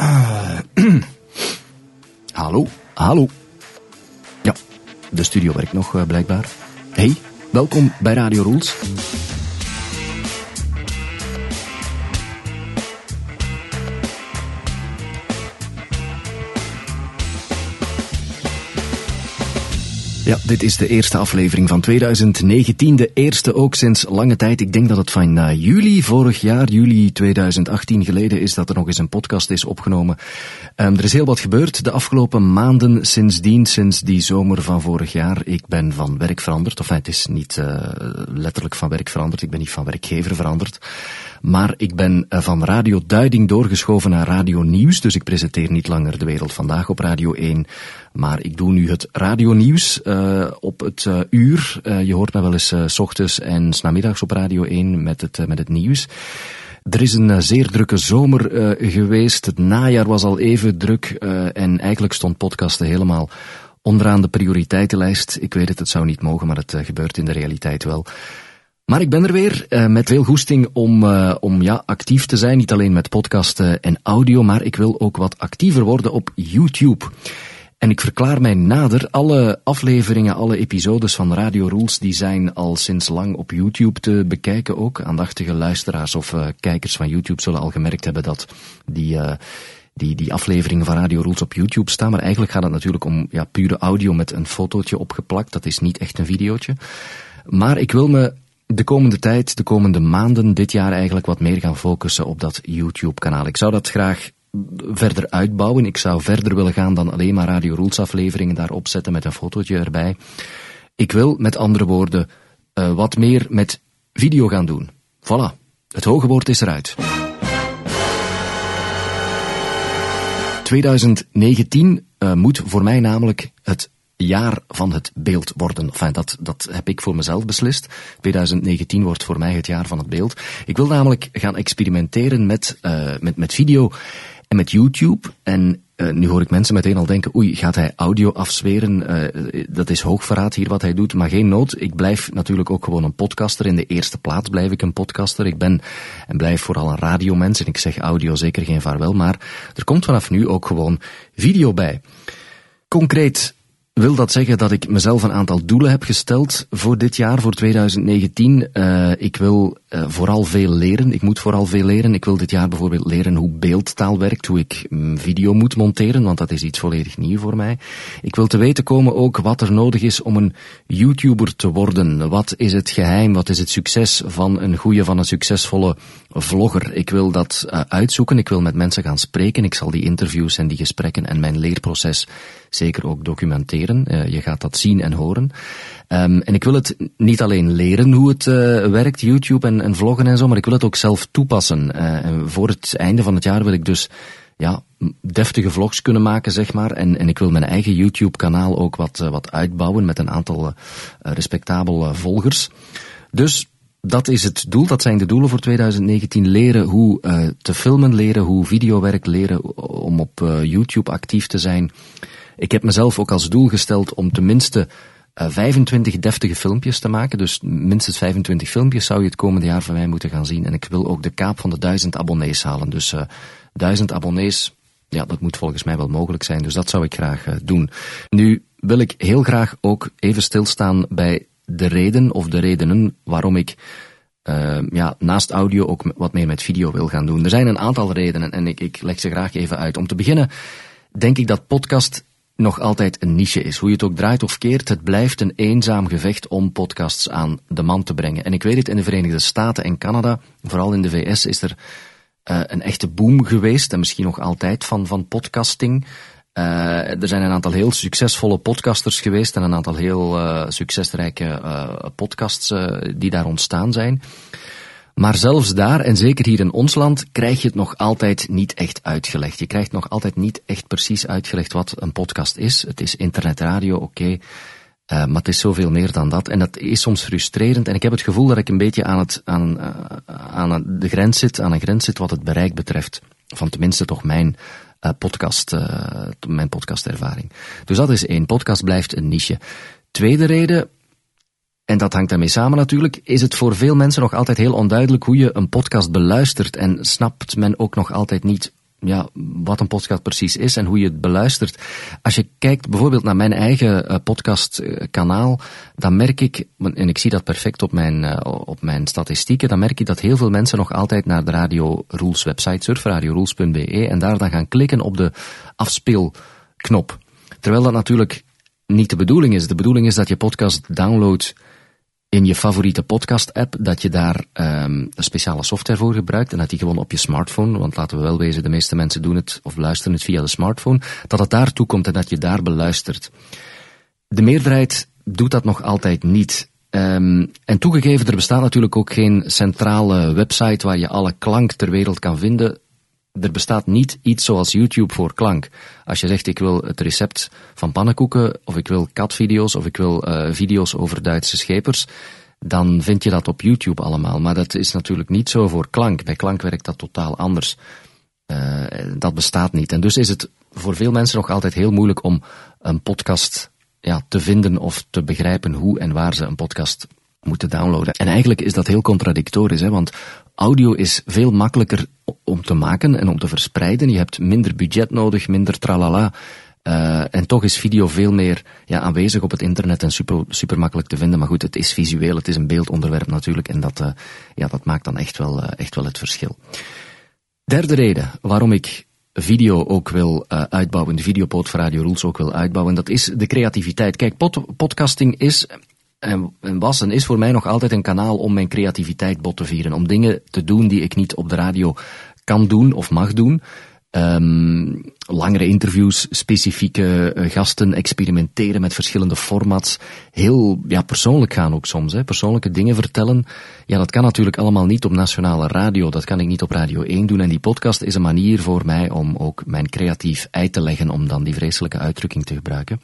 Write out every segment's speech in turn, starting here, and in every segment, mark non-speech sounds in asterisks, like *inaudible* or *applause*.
Uh, *clears throat* hallo, hallo. Ja, de studio werkt nog uh, blijkbaar. Hey, welkom bij Radio Rules. Ja, dit is de eerste aflevering van 2019. De eerste ook sinds lange tijd. Ik denk dat het van uh, juli vorig jaar, juli 2018 geleden is dat er nog eens een podcast is opgenomen. Um, er is heel wat gebeurd de afgelopen maanden sindsdien, sinds die zomer van vorig jaar. Ik ben van werk veranderd. Of het is niet uh, letterlijk van werk veranderd. Ik ben niet van werkgever veranderd. Maar ik ben uh, van Radio Duiding doorgeschoven naar Radio Nieuws. Dus ik presenteer niet langer de wereld vandaag op Radio 1. Maar ik doe nu het Radio Nieuws uh, op het uh, uur. Je hoort mij wel eens ochtends en namiddags op Radio 1 met het, met het nieuws. Er is een zeer drukke zomer geweest. Het najaar was al even druk en eigenlijk stond podcasten helemaal onderaan de prioriteitenlijst. Ik weet het, het zou niet mogen, maar het gebeurt in de realiteit wel. Maar ik ben er weer uh, met veel goesting om, uh, om ja, actief te zijn. Niet alleen met podcasten en audio, maar ik wil ook wat actiever worden op YouTube. En ik verklaar mij nader, alle afleveringen, alle episodes van Radio Rules, die zijn al sinds lang op YouTube te bekijken ook. Aandachtige luisteraars of uh, kijkers van YouTube zullen al gemerkt hebben dat die, die, die afleveringen van Radio Rules op YouTube staan. Maar eigenlijk gaat het natuurlijk om ja, pure audio met een fotootje opgeplakt. Dat is niet echt een videootje. Maar ik wil me de komende tijd, de komende maanden, dit jaar eigenlijk wat meer gaan focussen op dat YouTube-kanaal. Ik zou dat graag verder uitbouwen. Ik zou verder willen gaan dan alleen maar Radio Rules afleveringen daarop zetten met een fotootje erbij. Ik wil met andere woorden uh, wat meer met video gaan doen. Voilà, het hoge woord is eruit. 2019 uh, moet voor mij namelijk het jaar van het beeld worden. Enfin, dat, dat heb ik voor mezelf beslist. 2019 wordt voor mij het jaar van het beeld. Ik wil namelijk gaan experimenteren met, uh, met, met video en met YouTube. En uh, nu hoor ik mensen meteen al denken, oei, gaat hij audio afzweren? Uh, dat is hoogverraad hier wat hij doet, maar geen nood. Ik blijf natuurlijk ook gewoon een podcaster. In de eerste plaats blijf ik een podcaster. Ik ben en blijf vooral een radiomens. En ik zeg audio zeker geen vaarwel, maar er komt vanaf nu ook gewoon video bij. Concreet wil dat zeggen dat ik mezelf een aantal doelen heb gesteld voor dit jaar, voor 2019. Uh, ik wil uh, vooral veel leren. Ik moet vooral veel leren. Ik wil dit jaar bijvoorbeeld leren hoe beeldtaal werkt, hoe ik mm, video moet monteren, want dat is iets volledig nieuw voor mij. Ik wil te weten komen ook wat er nodig is om een YouTuber te worden. Wat is het geheim, wat is het succes van een goede, van een succesvolle vlogger? Ik wil dat uh, uitzoeken. Ik wil met mensen gaan spreken. Ik zal die interviews en die gesprekken en mijn leerproces zeker ook documenteren. Uh, je gaat dat zien en horen. Um, en ik wil het niet alleen leren hoe het uh, werkt, YouTube en, en, vloggen en zo, maar ik wil het ook zelf toepassen. Uh, en voor het einde van het jaar wil ik dus ja, deftige vlogs kunnen maken, zeg maar. En, en ik wil mijn eigen YouTube-kanaal ook wat, wat uitbouwen met een aantal respectabele volgers. Dus dat is het doel, dat zijn de doelen voor 2019. Leren hoe te filmen, leren hoe video werkt, leren om op YouTube actief te zijn. Ik heb mezelf ook als doel gesteld om tenminste uh, 25 deftige filmpjes te maken. Dus minstens 25 filmpjes zou je het komende jaar van mij moeten gaan zien. En ik wil ook de kaap van de 1000 abonnees halen. Dus uh, eh, 1000 abonnees, ja, dat moet volgens mij wel mogelijk zijn. Dus dat zou ik graag uh, doen. Nu wil ik heel graag ook even stilstaan bij de reden of de redenen waarom ik ja, naast audio ook wat meer met video wil gaan doen. Er zijn een aantal redenen en ik, ik leg ze graag even uit. Om te beginnen denk ik dat podcast nog altijd een niche is. Hoe je het ook draait of keert, het blijft een eenzaam gevecht om podcasts aan de man te brengen. En ik weet het, in de Verenigde Staten en Canada, vooral in de VS, is er uh, een echte boom geweest, en misschien nog altijd, van, van podcasting. Uh, er zijn een aantal heel succesvolle podcasters geweest en een aantal heel uh, succesrijke podcasts die daar ontstaan zijn. Maar zelfs daar, en zeker hier in ons land, krijg je het nog altijd niet echt uitgelegd. Je krijgt nog altijd niet echt precies uitgelegd wat een podcast is. Het is internetradio, oké. Uh, maar het is zoveel meer dan dat. En dat is soms frustrerend. En ik heb het gevoel dat ik een beetje aan, het, aan, uh, aan de grens zit, aan een grens zit wat het bereik betreft. Van tenminste toch mijn uh, podcast, mijn podcastervaring. Dus dat is één. Podcast blijft een niche. Tweede reden, en dat hangt daarmee samen natuurlijk, is het voor veel mensen nog altijd heel onduidelijk hoe je een podcast beluistert en snapt men ook nog altijd niet ja, wat een podcast precies is en hoe je het beluistert. Als je kijkt bijvoorbeeld naar mijn eigen uh, podcastkanaal, dan merk ik, en ik zie dat perfect op mijn, uh, op mijn statistieken, dan merk ik dat heel veel mensen nog altijd naar de Radio Rules website surfen, radiorules.be, en daar dan gaan klikken op de afspeelknop. Terwijl dat natuurlijk niet de bedoeling is. De bedoeling is dat je podcast downloadt in je favoriete podcast-app, dat je daar um, speciale software voor gebruikt en dat die gewoon op je smartphone, want laten we wel wezen, de meeste mensen doen het of luisteren het via de smartphone, dat het daar komt en dat je daar beluistert. De meerderheid doet dat nog altijd niet. Um, en toegegeven, er bestaat natuurlijk ook geen centrale website waar je alle klank ter wereld kan vinden er bestaat niet iets zoals YouTube voor klank. Als je zegt ik wil het recept van pannenkoeken, of ik wil katvideo's, of ik wil uh, video's over Duitse schepers, dan vind je dat op YouTube allemaal. Maar dat is natuurlijk niet zo voor klank. Bij klank werkt dat totaal anders. Uh, dat bestaat niet. En dus is het voor veel mensen nog altijd heel moeilijk om een podcast ja, te vinden of te begrijpen hoe en waar ze een podcast moeten downloaden. En eigenlijk is dat heel contradictorisch, hè, want audio is veel makkelijker om te maken en om te verspreiden. Je hebt minder budget nodig, minder tralala. Uh, en toch is video veel meer ja, aanwezig op het internet en super, super makkelijk te vinden. Maar goed, het is visueel, het is een beeldonderwerp natuurlijk. En dat, uh, ja, dat maakt dan echt wel, uh, echt wel het verschil. Derde reden waarom ik video ook wil uitbouwen, de videopoot voor Radio Rules ook wil uitbouwen, dat is de creativiteit. Kijk, pod podcasting is en, en was en is voor mij nog altijd een kanaal om mijn creativiteit bot te vieren. Om dingen te doen die ik niet op de radio kan doen of mag doen. Um, langere interviews, specifieke uh, gasten, experimenteren met verschillende formats. Heel ja, persoonlijk gaan ook soms. Hè. Persoonlijke dingen vertellen. Ja, dat kan natuurlijk allemaal niet op nationale radio. Dat kan ik niet op Radio 1 doen. En die podcast is een manier voor mij om ook mijn creatief ei te leggen, om dan die vreselijke uitdrukking te gebruiken.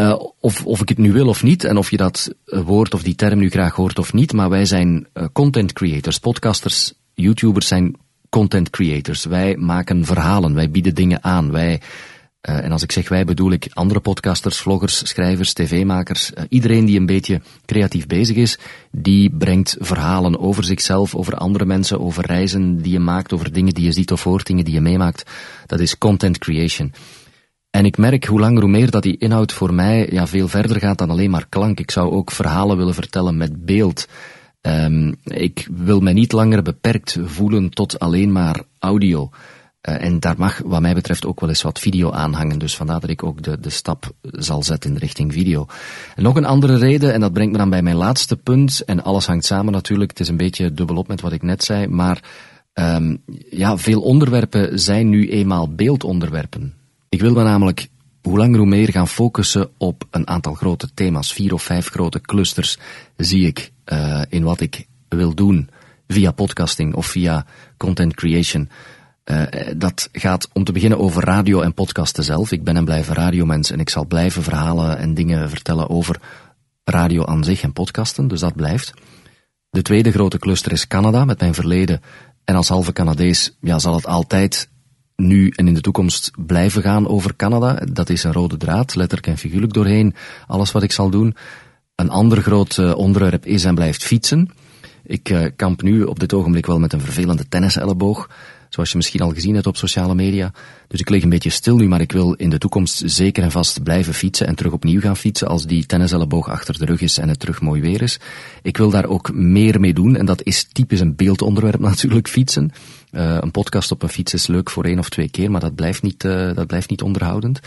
Uh, of, of ik het nu wil of niet, en of je dat eh, woord of die term nu graag hoort of niet, maar wij zijn uh, content creators, podcasters, YouTubers zijn content creators. Wij maken verhalen, wij bieden dingen aan, wij, en als ik zeg wij bedoel ik andere podcasters, vloggers, schrijvers, tv-makers, iedereen die een beetje creatief bezig is, die brengt verhalen over zichzelf, over andere mensen, over reizen die je maakt, over dingen die je ziet of hoort, dingen die je meemaakt. Dat is content creation. En ik merk hoe langer hoe meer dat die inhoud voor mij ja, veel verder gaat dan alleen maar klank. Ik zou ook verhalen willen vertellen met beeld. Um, ik wil mij niet langer beperkt voelen tot alleen maar audio. Uh, en daar mag wat mij betreft ook wel eens wat video aanhangen. Dus vandaar dat ik ook de, de stap zal zetten in richting video. En nog een andere reden, en dat brengt me dan bij mijn laatste punt. En alles hangt samen natuurlijk. Het is een beetje dubbelop met wat ik net zei. Maar um, ja, veel onderwerpen zijn nu eenmaal beeldonderwerpen. Ik wil me namelijk hoe langer hoe meer gaan focussen op een aantal grote thema's. Vier of vijf grote clusters zie ik uh, in wat ik wil doen via podcasting of via content creation. Uh, dat gaat om te beginnen over radio en podcasten zelf. Ik ben en blijven radiomens en ik zal blijven verhalen en dingen vertellen over radio aan zich en podcasten, dus dat blijft. De tweede grote cluster is Canada, met mijn verleden. En als halve Canadees ja, zal het altijd nu en in de toekomst blijven gaan over Canada. Dat is een rode draad, letterlijk en figuurlijk doorheen alles wat ik zal doen. Een ander groot uh, onderwerp is en blijft fietsen. Ik uh, kamp nu op dit ogenblik wel met een vervelende tenniselleboog. Zoals je misschien al gezien hebt op sociale media. Dus ik lig een beetje stil nu, maar ik wil in de toekomst zeker en vast blijven fietsen en terug opnieuw gaan fietsen als die tenniselleboog achter de rug is en het terug mooi weer is. Ik wil daar ook meer mee doen en dat is typisch een beeldonderwerp *laughs* natuurlijk, fietsen. Uh, een podcast op een fiets is leuk voor één of twee keer, maar dat blijft niet, uh, dat blijft niet onderhoudend.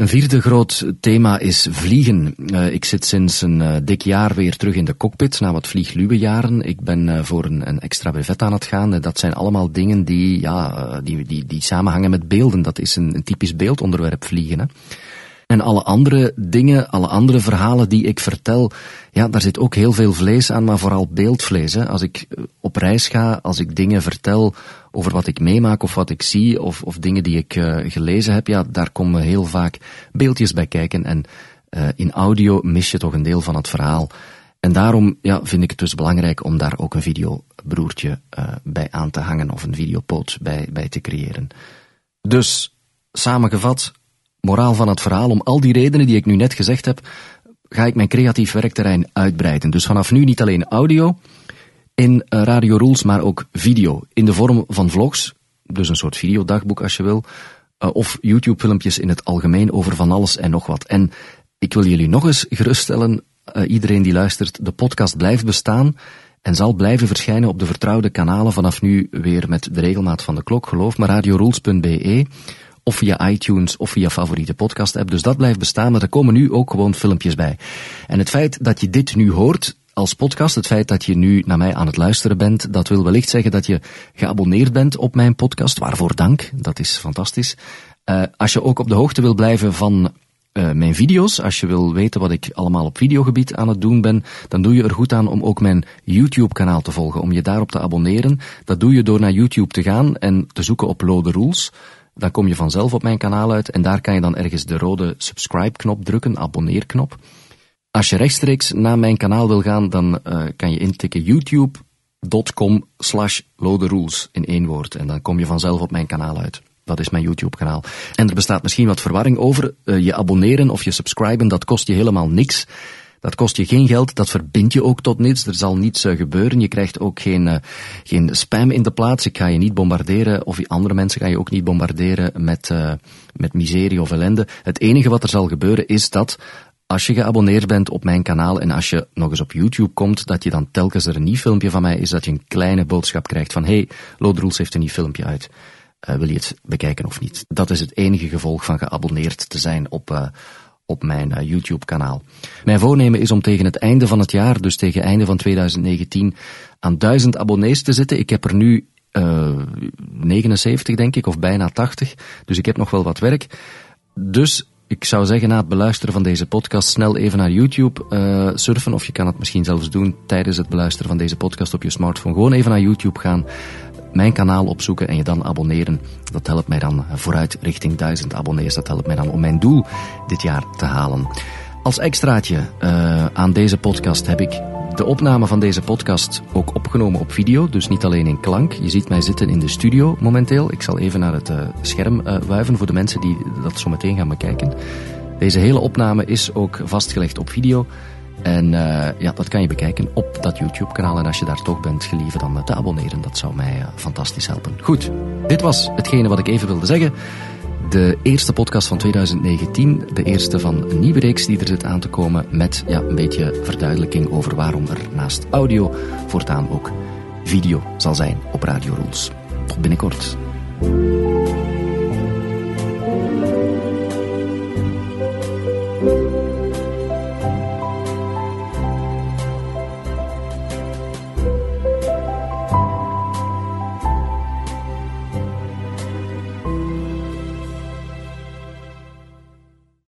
Een vierde groot thema is vliegen. Uh, ik zit sinds een uh, dik jaar weer terug in de cockpit na wat vliegluwe jaren. Ik ben uh, voor een, een, extra brevet aan het gaan. dat zijn allemaal dingen die, ja, die, die, die samenhangen met beelden. Dat is een, een typisch beeldonderwerp vliegen. Hè. En alle andere dingen, alle andere verhalen die ik vertel, ja, daar zit ook heel veel vlees aan, maar vooral beeldvlees. Hè. Als ik eh, op reis ga, als ik dingen vertel over wat ik meemaak of wat ik zie, of, of dingen die ik uh, gelezen heb, ja, daar komen heel vaak beeldjes bij kijken. En uh, in audio mis je toch een deel van het verhaal. En daarom ja, vind ik het dus belangrijk om daar ook een videobroertje uh, bij aan te hangen of een videopoot bij, bij te creëren. Dus, samengevat, moraal van het verhaal, om al die redenen die ik nu net gezegd heb, ga ik mijn creatief werkterrein uitbreiden. Dus vanaf nu niet alleen audio in uh, Radio Rules, maar ook video in de vorm van vlogs. dus een soort videodagboek als je wil, uh, of YouTube-filmpjes in het algemeen over van alles en nog wat. En ik wil jullie nog eens geruststellen, uh, iedereen die luistert, de podcast blijft bestaan en zal blijven verschijnen op de vertrouwde kanalen vanaf nu weer met de regelmaat van de klok, geloof me, radiorules.be of via iTunes of via favoriete podcast app. Dus dat blijft bestaan, maar er komen nu ook gewoon filmpjes bij. En het feit dat je dit nu hoort als podcast, het feit dat je nu naar mij aan het luisteren bent, dat wil wellicht zeggen dat je geabonneerd bent op mijn podcast. Waarvoor dank, dat is fantastisch. Uh, als je ook op de hoogte wil blijven van uh, mijn video's, als je wil weten wat ik allemaal op videogebied aan het doen ben, dan doe je er goed aan om ook mijn YouTube-kanaal te volgen, om je daarop te abonneren. Dat doe je door naar YouTube te gaan en te zoeken op Lode Rules. Dan kom je vanzelf op mijn kanaal uit en daar kan je dan ergens de rode subscribe-knop drukken, abonneerknop. Als je rechtstreeks naar mijn kanaal wil gaan, dan uh, kan je intikken youtube.com slash rules in één woord. En dan kom je vanzelf op mijn kanaal uit. Dat is mijn YouTube-kanaal. En er bestaat misschien wat verwarring over. Uh, je abonneren of je subscriben, dat kost je helemaal niks. Dat kost je geen geld, dat verbindt je ook tot niets. Er zal niets uh, gebeuren. Je krijgt ook geen, geen spam in de plaats. Ik ga je niet bombarderen, of andere mensen ga je ook niet bombarderen met, met miserie of ellende. Het enige wat er zal gebeuren is dat als je geabonneerd bent op mijn kanaal en als je nog eens op YouTube komt, dat je dan telkens er een nieuw filmpje van mij is, dat je een kleine boodschap krijgt van hey, Lodroels heeft een nieuw filmpje uit. Uh, wil je het bekijken of niet? Dat is het enige gevolg van geabonneerd te zijn op, uh, op mijn uh, YouTube-kanaal. Mijn voornemen is om tegen het einde van het jaar, dus tegen einde van 2019, aan duizend abonnees te zitten. Ik heb er nu 79, denk ik, of bijna 80. Dus ik heb nog wel wat werk. Dus ik zou zeggen na het beluisteren van deze podcast snel even naar YouTube uh, surfen. Of je kan het misschien zelfs doen tijdens het beluisteren van deze podcast op je smartphone. Gewoon even naar YouTube gaan, mijn kanaal opzoeken en je dan abonneren. Dat helpt mij dan vooruit richting duizend abonnees. Dat helpt mij dan om mijn doel dit jaar te halen. Als extraatje uh, aan deze podcast heb ik de opname van deze podcast ook opgenomen op video, dus niet alleen in klank. Je ziet mij zitten in de studio momenteel. Ik zal even naar het uh, scherm uh, wuiven voor de mensen die dat zo meteen gaan bekijken. Deze hele opname is ook vastgelegd op video. En uh, ja, dat kan je bekijken op dat YouTube-kanaal. En als je daar toch bent, gelieve dan te abonneren. Dat zou mij fantastisch helpen. Goed, dit was hetgene wat ik even wilde zeggen. De eerste podcast van 2019, de eerste van een nieuwe reeks die er zit aan te komen met ja, een beetje verduidelijking over waarom er naast audio voortaan ook video zal zijn op Radio Rules. Tot binnenkort.